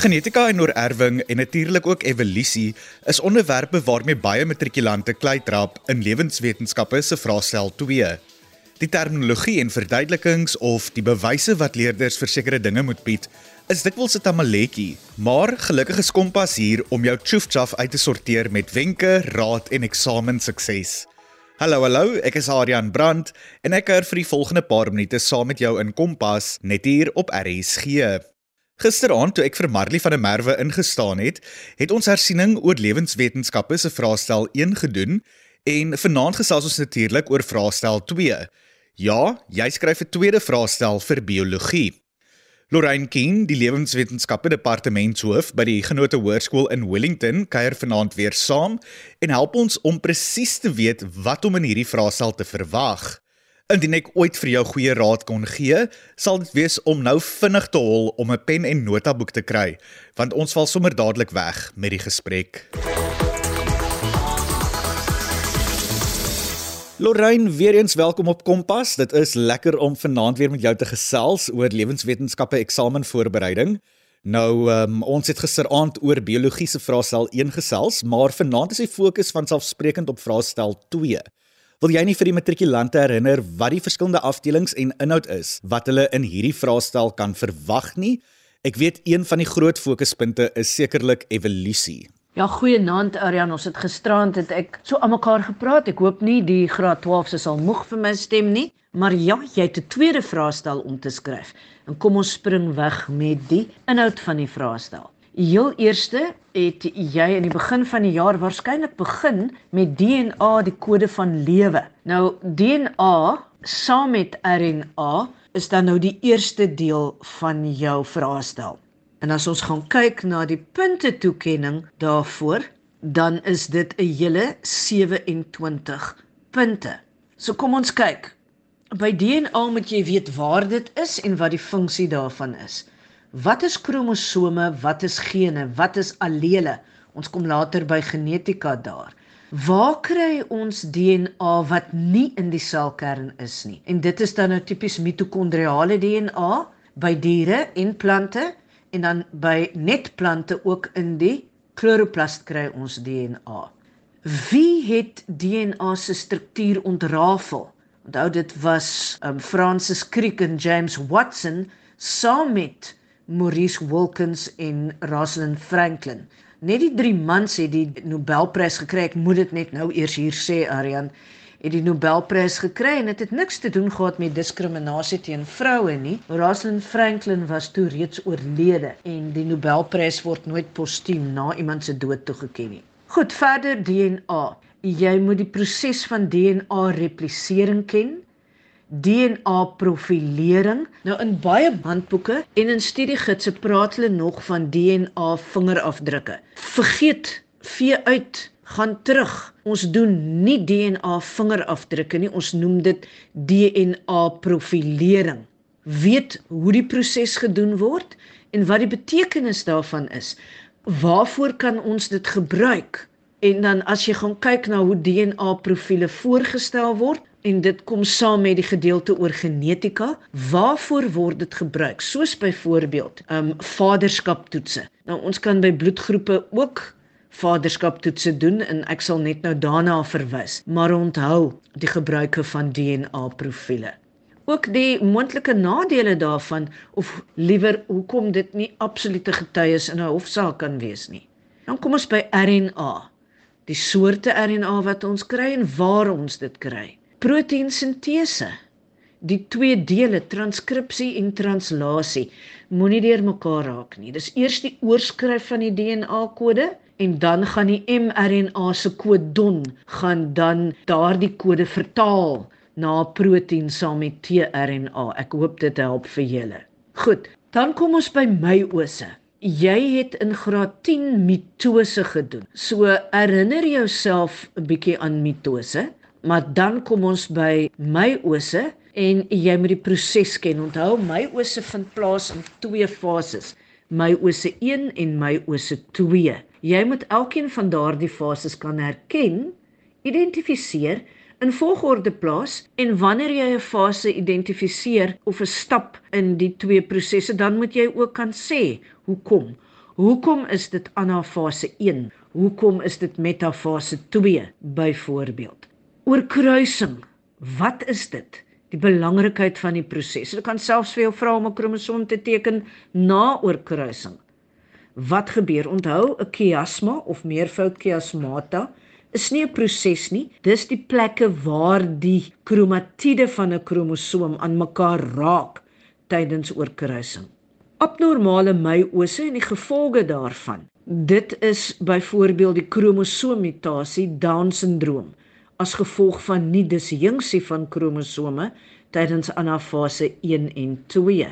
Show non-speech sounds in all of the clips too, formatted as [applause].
Genetika en oorerwing en natuurlik ook evolusie is onderwerpe waarmee baie matrikulante kleitrap in lewenswetenskappe se vraestel 2. Die terminologie en verduidelikings of die bewyse wat leerders vir sekere dinge moet bied, is dikwels 'n tamaletjie, maar gelukkig is Kompas hier om jou tjoefchaf uit te sorteer met wenke, raad en eksamensukses. Hallo hallo, ek is Adrian Brandt en ek kuier vir die volgende paar minute saam met jou in Kompas net hier op RSG. Gisteraand toe ek vir Marley van der Merwe ingestaan het, het ons hersiening oor lewenswetenskappe se vraestel 1 gedoen en vanaand gesels ons natuurlik oor vraestel 2. Ja, jy skryf 'n tweede vraestel vir biologie. Lorraine King, die lewenswetenskappe departementshoof by die Genote Hoërskool in Wellington, kuier vanaand weer saam en help ons om presies te weet wat om in hierdie vraestel te verwag. Indien ek ooit vir jou goeie raad kon gee, sal dit wees om nou vinnig te hol om 'n pen en notaboek te kry, want ons val sommer dadelik weg met die gesprek. Lorraine, weer eens welkom op Kompas. Dit is lekker om vanaand weer met jou te gesels oor lewenswetenskappe eksamenvoorbereiding. Nou, um, ons het gisteraand oor biologiese vraestel 1 gesels, maar vanaand is die fokus van selfsprekend op vraestel 2. Wil jy nie vir die matrikulante herinner wat die verskillende afdelings en inhoud is wat hulle in hierdie vraestel kan verwag nie? Ek weet een van die groot fokuspunte is sekerlik evolusie. Ja, goeienaand Arian, ons het gisterand het ek so aan mekaar gepraat. Ek hoop nie die graad 12 se sal moeg vir my stem nie, maar ja, jy het 'n tweede vraestel om te skryf. En kom ons spring weg met die inhoud van die vraestel. Heel eerste het jy in die begin van die jaar waarskynlik begin met DNA die kode van lewe. Nou DNA saam met RNA is dan nou die eerste deel van jou vraestel. En as ons gaan kyk na die punte toekenning daarvoor, dan is dit 'n hele 27 punte. So kom ons kyk. By DNA moet jy weet waar dit is en wat die funksie daarvan is. Wat is kromosome? Wat is gene? Wat is allele? Ons kom later by genetika daar. Waar kry ons DNA wat nie in die selkern is nie? En dit is dan nou tipies mitokondriale DNA by diere en plante en dan by netplante ook in die chloroplast kry ons DNA. Wie het DNA se struktuur ontrafel? Onthou dit was um, Francis Crick en James Watson saam met Maurice Wilkins en Rosalind Franklin. Net die drie mans het die Nobelprys gekry. Ek moet dit net nou eers hier sê Aryan het die Nobelprys gekry en dit het, het niks te doen gehad met diskriminasie teen vroue nie. Rosalind Franklin was toe reeds oorlede en die Nobelprys word nooit postuum na iemand se dood toegekend nie. Goed, verder DNA. Jy moet die proses van DNA replisering ken. DNA profilering. Nou in baie handboeke en in studiegidse praat hulle nog van DNA vingerafdrukke. Vergeet vee uit, gaan terug. Ons doen nie DNA vingerafdrukke nie, ons noem dit DNA profilering. Weet hoe die proses gedoen word en wat die betekenis daarvan is. Waarvoor kan ons dit gebruik? En dan as jy gaan kyk na hoe DNA profile voorgestel word, en dit kom saam met die gedeelte oor genetika. Waarvoor word dit gebruik? Soos byvoorbeeld, ehm um, vaderskaptoetse. Nou ons kan by bloedgroepe ook vaderskaptoetse doen en ek sal net nou daarna verwys. Maar onthou die gebruike van DNA profile. Ook die moontlike nadele daarvan of liewer hoekom dit nie absolute getuies in 'n hofsaak kan wees nie. Dan kom ons by RNA. Die soorte RNA wat ons kry en waar ons dit kry proteïnsintese. Die twee dele, transkripsie en translasie, moenie deurmekaar raak nie. Dis eers die oorskryf van die DNA-kode en dan gaan die mRNA se kodon gaan dan daardie kode vertaal na proteïen saam met tRNA. Ek hoop dit help vir julle. Goed, dan kom ons by meiose. Jy het in graad 10 mitose gedoen. So herinner jouself 'n bietjie aan mitose. Maar dan kom ons by meiose en jy moet die proses ken. Onthou, meiose vind plaas in twee fases. Meiose 1 en meiose 2. Jy moet elkeen van daardie fases kan herken, identifiseer in volgorde plaas en wanneer jy 'n fase identifiseer of 'n stap in die twee prosesse, dan moet jy ook kan sê hoekom. Hoekom is dit anafase 1? Hoekom is dit metafase 2 byvoorbeeld? Oorkruising. Wat is dit? Die belangrikheid van die proses. Jy kan selfs vir jou vra om 'n kromosoom te teken na oorkruising. Wat gebeur? Onthou 'n chiasma of meervoud chiasmata is nie 'n proses nie. Dis die plekke waar die kromatiede van 'n kromosoom aan mekaar raak tydens oorkruising. Abnormale meiose en die gevolge daarvan. Dit is byvoorbeeld die kromosoommutasie Down-sindroom as gevolg van nie disjunksie van kromosome tydens anafase 1 en 2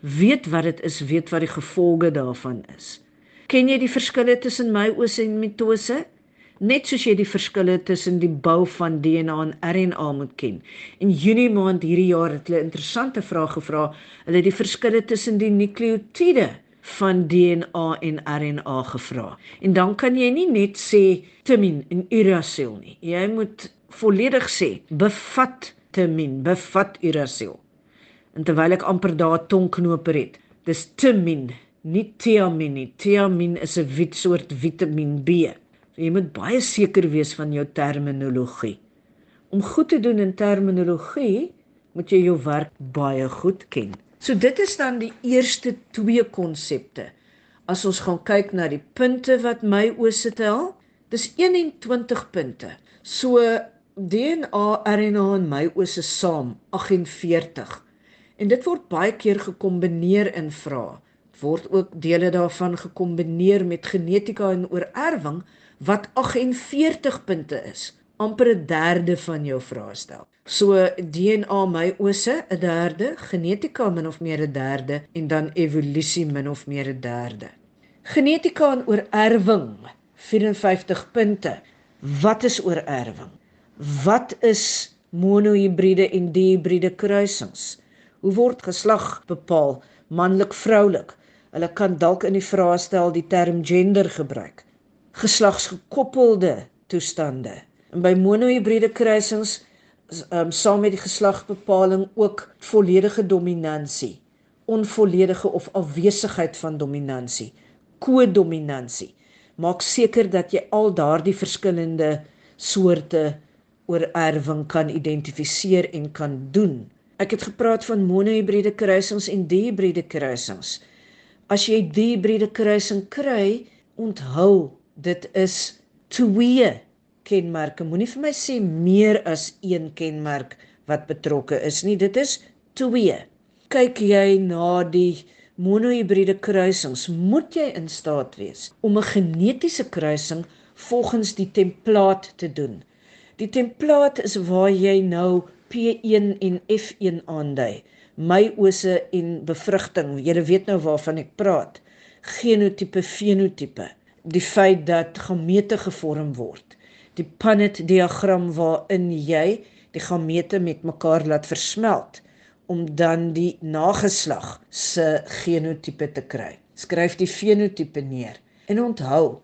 weet wat dit is, weet wat die gevolge daarvan is. Ken jy die verskille tussen meiose en mitose? Net soos jy die verskille tussen die bou van DNA en RNA moet ken. In Junie maand hierdie jaar het hulle interessante vraag gevra. Hulle het die verskille tussen die nukleotiede van DNA en RNA gevra. En dan kan jy nie net sê timin en uracil nie. Jy moet volledig sê bevat timin, bevat uracil. En terwyl ek amper daar tongknoper het, dis timin, nie thiamin nie. Thiamin is 'n wit soort Vitamiin B. So jy moet baie seker wees van jou terminologie. Om goed te doen in terminologie, moet jy jou werk baie goed ken. So dit is dan die eerste twee konsepte. As ons gaan kyk na die punte wat my oos tel, dis 21 punte. So DNA, RNA en my oos is saam 48. En dit word baie keer gekombineer in vrae. Word ook dele daarvan gekombineer met genetika en oorerwing wat 48 punte is, amper 'n derde van jou vraestel. So DNA my ose 'n derde, genetika min of meer 'n derde en dan evolusie min of meer 'n derde. Genetika en oorerwing 54 punte. Wat is oorerwing? Wat is monohibride en dihibride kruisings? Hoe word geslag bepaal? Manlik, vroulik. Hulle kan dalk in die vraestel die term gender gebruik. Geslagsgekoppelde toestande. By monohibride kruisings um, saam met die geslagbepaling ook volledige dominansie, onvolledige of afwesigheid van dominansie, kodominansie. Maak seker dat jy al daardie verskillende soorte oorerwing kan identifiseer en kan doen. Ek het gepraat van monohibride kruisings en dihibride kruisings. As jy dihibride kruising kry, onthou, dit is twee kenmerke. Moenie vir my sê meer as een kenmerk wat betrokke is nie. Dit is twee. Kyk jy na die monohibride kruisings, moet jy in staat wees om 'n genetiese kruising volgens die template te doen. Die template is waar jy nou P1 en F1 aandui. Meiose en bevrugting. Julle weet nou waarvan ek praat. Genotipe, fenotipe. Die feit dat gamete gevorm word. Die Punnett diagram waarin jy die gamete met mekaar laat versmelt om dan die nageslag se genotipe te kry. Skryf die fenotipe neer. En onthou,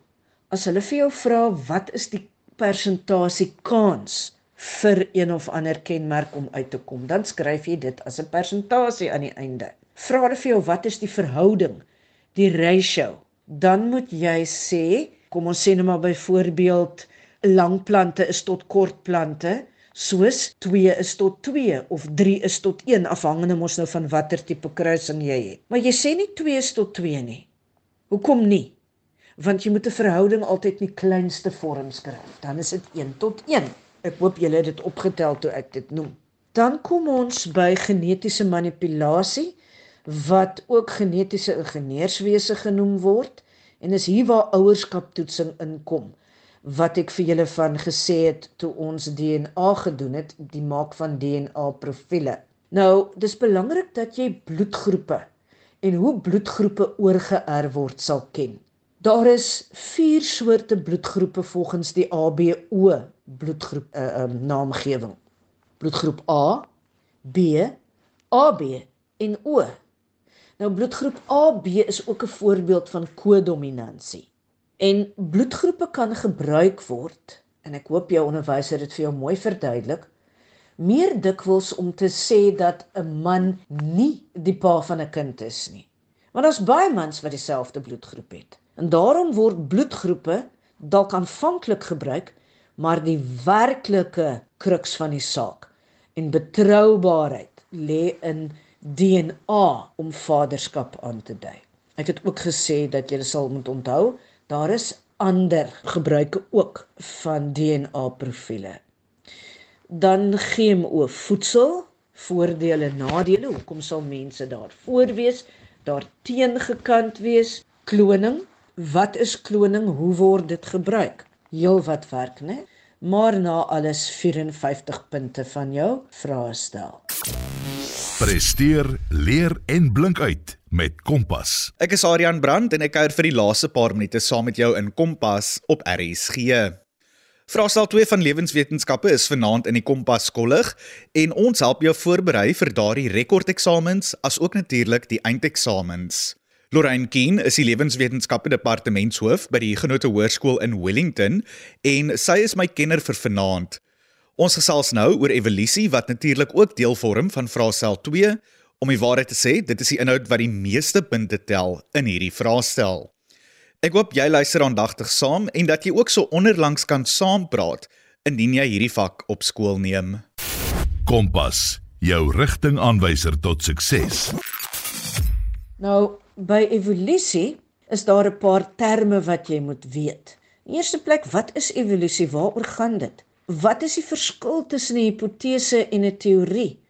as hulle vir jou vra wat is die persentasie kans vir een of ander kenmerk om uit te kom. Dan skryf jy dit as 'n persentasie aan die einde. Vra hulle vir jou wat is die verhouding, die ratio? Dan moet jy sê, kom ons sê nou maar byvoorbeeld lang plante is tot kort plante, soos 2 is tot 2 of 3 is tot 1 afhangende mos nou van watter tipe kruising jy het. Maar jy sê nie 2 is tot 2 nie. Hoekom nie? Want jy moet 'n verhouding altyd in die kleinste vorm skryf. Dan is dit 1 tot 1. Ek hoop julle het dit opgetel toe ek dit noem. Dan kom ons by genetiese manipulasie wat ook genetiese ingenieurswese genoem word en is hier waar ouerskaptoetsing inkom wat ek vir julle van gesê het toe ons DNA gedoen het, die maak van DNA profile. Nou, dis belangrik dat jy bloedgroepe en hoe bloedgroepe oorgeerf word sal ken. Daar is 4 soorte bloedgroepe volgens die ABO bloedgroep uh, uh, naamgewing. Bloedgroep A, B, AB en O. Nou bloedgroep AB is ook 'n voorbeeld van kodominansie. En bloedgroepe kan gebruik word en ek hoop jou onderwyser het vir jou mooi verduidelik meer dikwels om te sê dat 'n man nie die pa van 'n kind is nie Want daar's baie mans wat dieselfde bloedgroep het. En daarom word bloedgroepe dalk aanvanklik gebruik, maar die werklike kruks van die saak en betroubaarheid lê in DNA om vaderskap aan te dui. Ek het ook gesê dat jy sal moet onthou, daar is ander gebruike ook van DNA profile. Dan GMO voedsel, voordele, nadele, hoekom sal mense daarvoor wees? Daar teengekant wees, kloning. Wat is kloning? Hoe word dit gebruik? Heel wat werk, né? Maar na alles 54 punte van jou vrae stel. Presteer, leer en blink uit met Kompas. Ek is Adrian Brandt en ek kuier vir die laaste paar minute saam met jou in Kompas op RSG. Vraestel 2 van lewenswetenskappe is vanaand in die Kompas kollig en ons help jou voorberei vir daardie rekordeksamens as ook natuurlik die eindeksamens. Lorraine Keen is die lewenswetenskappe departementshoof by die Genote Hoërskool in Wellington en sy is my kenner vir vanaand. Ons gesels nou oor evolusie wat natuurlik ook deel vorm van vraestel 2. Om die waarheid te sê, dit is die inhoud wat die meeste punte tel in hierdie vraestel. Ek hoop jy luister aandagtig saam en dat jy ook so onderlangs kan saampraat indien jy hierdie vak op skool neem. Kompas, jou rigtingaanwyser tot sukses. Nou, by evolusie is daar 'n paar terme wat jy moet weet. In eerste plek, wat is evolusie? Waaroor gaan dit? Wat is die verskil tussen 'n hipotese en 'n teorie?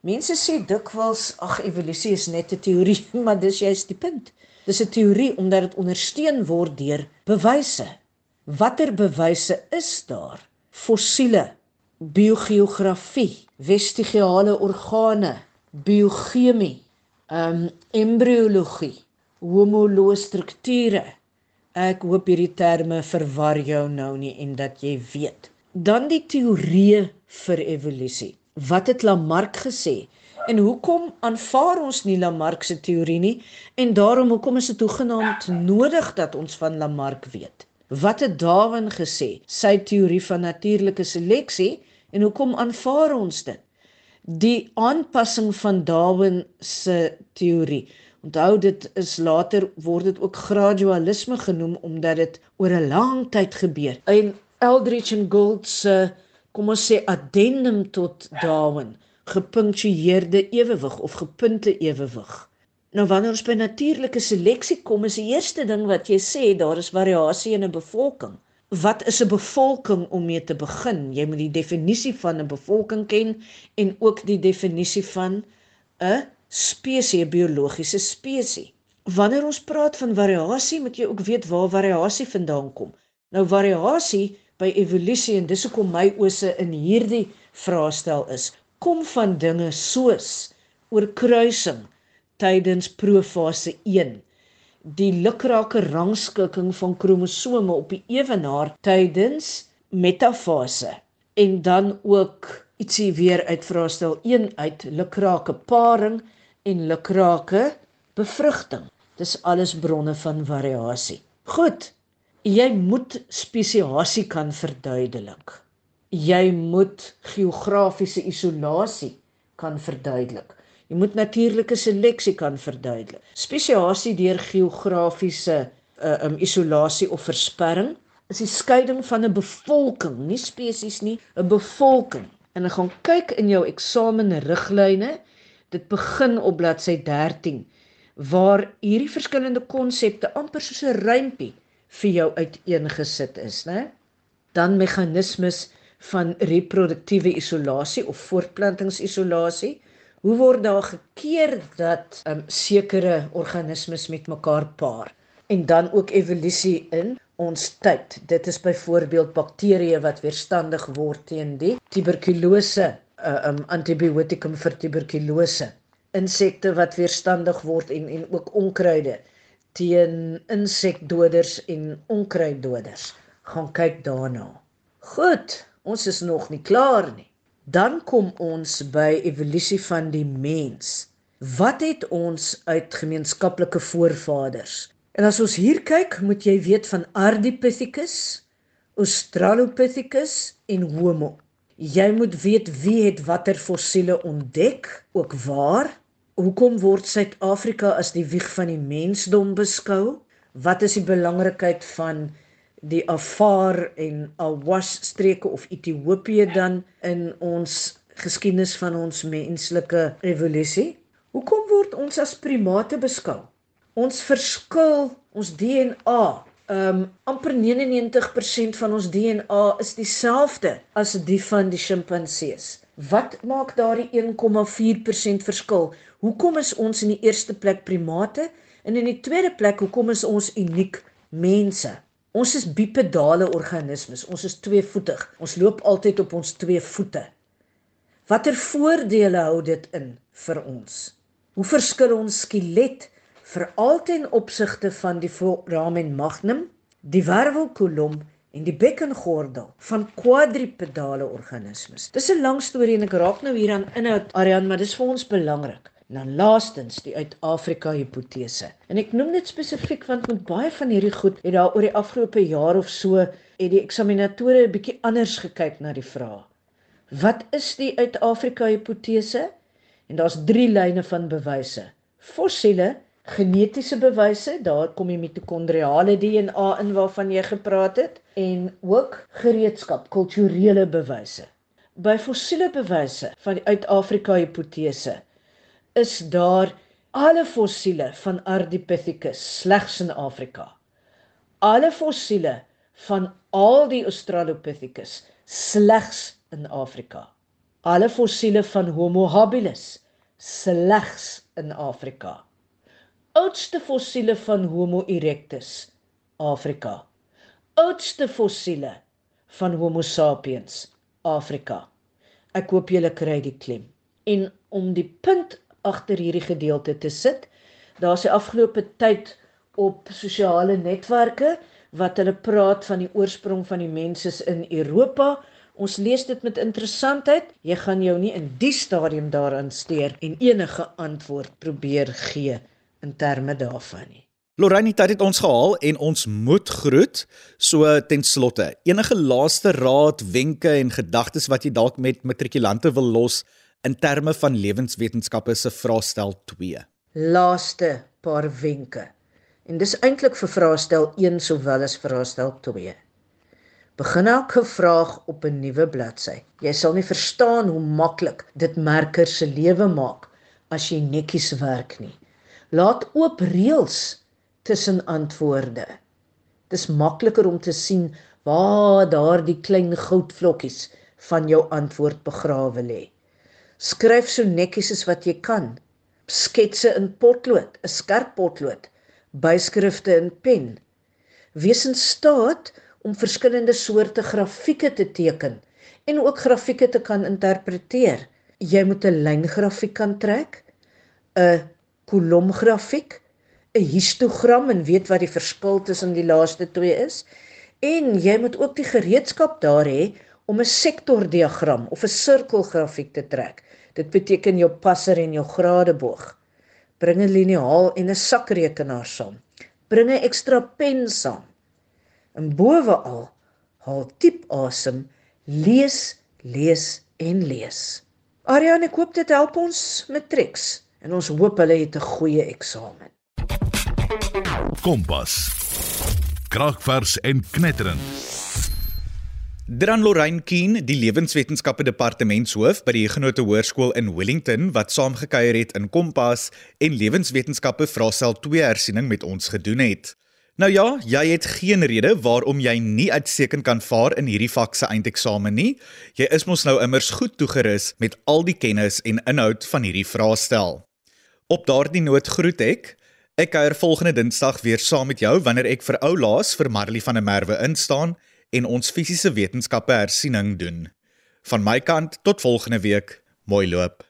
Mense sê dikwels, ag evolusie is net 'n teorie, [laughs] maar dis juist die punt. Dis 'n teorie omdat dit ondersteun word deur bewyse. Watter bewyse is daar? Fossiele, biogeografie, vestigiale organe, biochemie, ehm um, embriologie, homoloë strukture. Ek hoop hierdie terme verwar jou nou nie en dat jy weet. Dan die teorieë vir evolusie. Wat het Lamarck gesê? En hoekom aanvaar ons nie Lamarck se teorie nie? En daarom hoekom is dit hoegenaamd nodig dat ons van Lamarck weet? Wat het Darwin gesê? Sy teorie van natuurlike seleksie en hoekom aanvaar ons dit? Die aanpassing van Darwin se teorie. Onthou dit is later word dit ook gradualisme genoem omdat dit oor 'n lang tyd gebeur. En Eldridge en Gould se kom ons sê addendum tot Darwin gepunktueerde ewewig of gepunte ewewig. Nou wanneer ons by natuurlike seleksie kom, is die eerste ding wat jy sê daar is variasie in 'n bevolking. Wat is 'n bevolking om mee te begin? Jy moet die definisie van 'n bevolking ken en ook die definisie van 'n spesies, 'n biologiese spesies. Wanneer ons praat van variasie, moet jy ook weet waar variasie vandaan kom. Nou variasie by evolusie en dis hoekom my ose in hierdie vraestel is. Kom van dinge soos oorkruising tydens profase 1 die lukrake rangskikking van kromosome op die ewenaar tydens metafase en dan ook ietsie weer uit vraestel 1 uit lukrake paring en lukrake bevrugting. Dis alles bronne van variasie. Goed jy moet spesiasie kan verduidelik. Jy moet geografiese isolasie kan verduidelik. Jy moet natuurlike seleksie kan verduidelik. Spesiasie deur geografiese uh, um, isolasie of versperring is die skeiding van 'n bevolking, nie spesies nie, 'n bevolking. En ek gaan kyk in jou eksamenriglyne. Dit begin op bladsy 13 waar hierdie verskillende konsepte amper soos 'n rympie vir jou uiteengesit is, né? Dan meganismes van reproduktiewe isolasie of voortplantingsisolasie. Hoe word daar gekeer dat um, sekere organismes met mekaar paar? En dan ook evolusie in ons tyd. Dit is byvoorbeeld bakterieë wat weerstandig word teen die tuberkulose, 'n uh, um, antibiotikum vir tuberkulose. Insekte wat weerstandig word en en ook onkruide teen insekdoders en onkruiddoders. Gaan kyk daarna. Goed, ons is nog nie klaar nie. Dan kom ons by evolusie van die mens. Wat het ons uit gemeenskaplike voorvaders? En as ons hier kyk, moet jy weet van Ardipithecus, Australopithecus en Homo. Jy moet weet wie het watter fossiele ontdek, ook waar. Hoekom word Suid-Afrika as die wieg van die mensdom beskou? Wat is die belangrikheid van die Afar en Awash streke of Ethiopië dan in ons geskiedenis van ons menslike evolusie? Hoekom word ons as primate beskou? Ons verskil, ons DNA, ehm um, amper 99% van ons DNA is dieselfde as die van die sjimpansees. Wat maak daardie 1,4% verskil? Hoekom is ons in die eerste plek primate en in die tweede plek hoekom is ons uniek mense? Ons is bipedale organismes. Ons is tweevoetig. Ons loop altyd op ons twee voete. Watter voordele hou dit in vir ons? Hoe verskil ons skelet veral ten opsigte van die foramen magnum, die wervelkolom en die bekkengordel van quadripedale organismes? Dis 'n lang storie en ek raak nou hier aan inhoud, Arian, maar dis vir ons belangrik. Dan laastens die uit-Afrika hipotese. En ek noem dit spesifiek want met baie van hierdie goed het daar oor die afgelope jaar of so het die eksaminatore 'n bietjie anders gekyk na die vraag. Wat is die uit-Afrika hipotese? En daar's 3 lyne van bewyse. Fossiele, genetiese bewyse, daar kom die mitokondriale DNA in waarvan jy gepraat het en ook gereedskap, kulturele bewyse. By fossiele bewyse van die uit-Afrika hipotese is daar alle fossiele van Ardipithecus slegs in Afrika. Alle fossiele van al die Australopithecus slegs in Afrika. Alle fossiele van Homo habilis slegs in Afrika. Oudste fossiele van Homo erectus Afrika. Oudste fossiele van Homo sapiens Afrika. Ek hoop julle kry die klem. En om die punt agter hierdie gedeelte te sit. Daar's die afgelope tyd op sosiale netwerke wat hulle praat van die oorsprong van die mense in Europa. Ons lees dit met interessantheid. Jy gaan jou nie in die stadium daaraan steur en enige antwoord probeer gee in terme daarvan nie. Lorraine het dit ons gehaal en ons moet groet. So ten slotte, enige laaste raad, wenke en gedagtes wat jy dalk met matrikulante wil los in terme van lewenswetenskappe se vraestel 2. Laaste paar wenke. En dis eintlik vir vraestel 1 sowel as vraestel 2. Begin elke vraag op 'n nuwe bladsy. Jy sal nie verstaan hoe maklik dit merker se lewe maak as jy netjies werk nie. Laat oop reëls tussen antwoorde. Dis makliker om te sien waar daardie klein goudvlokkies van jou antwoord begrawe lê. Skryf so netjies as wat jy kan. Sketse in potlood, 'n skerp potlood, byskrifte in pen. Wees in staat om verskillende soorte grafieke te teken en ook grafieke te kan interpreteer. Jy moet 'n lyngrafiek kan trek, 'n kolomgrafiek, 'n histogram en weet wat die verskil tussen die laaste twee is. En jy moet ook die gereedskap daar hê om 'n sektordiagram of 'n sirkelgrafiek te trek. Dit beteken jou passer en jou gradeboog. Bring 'n liniaal en 'n sakrekenaar saam. Bring 'n ekstra pen saam. En boweal, haal diep asem, lees, lees en lees. Ariane, ek hoop dit help ons matrieks en ons hoop hulle het 'n goeie eksamen. Kompas. Kragvers en knetterend. Dran Lorraine Keen, die lewenswetenskappe departementshoof by die Genote Hoërskool in Wellington wat saamgekuier het in Kompas en lewenswetenskappe vraestel 2 hersiening met ons gedoen het. Nou ja, jy het geen rede waarom jy nie uitstekend kan vaar in hierdie vak se eindeksamen nie. Jy is mos nou immers goed toegerus met al die kennis en inhoud van hierdie vraestel. Op daardie noot groet ek. Ek kuier volgende Dinsdag weer saam met jou wanneer ek vir ou laas vir Marley van der Merwe instaan en ons fisiese wetenskappe hersiening doen. Van my kant tot volgende week, mooi loop.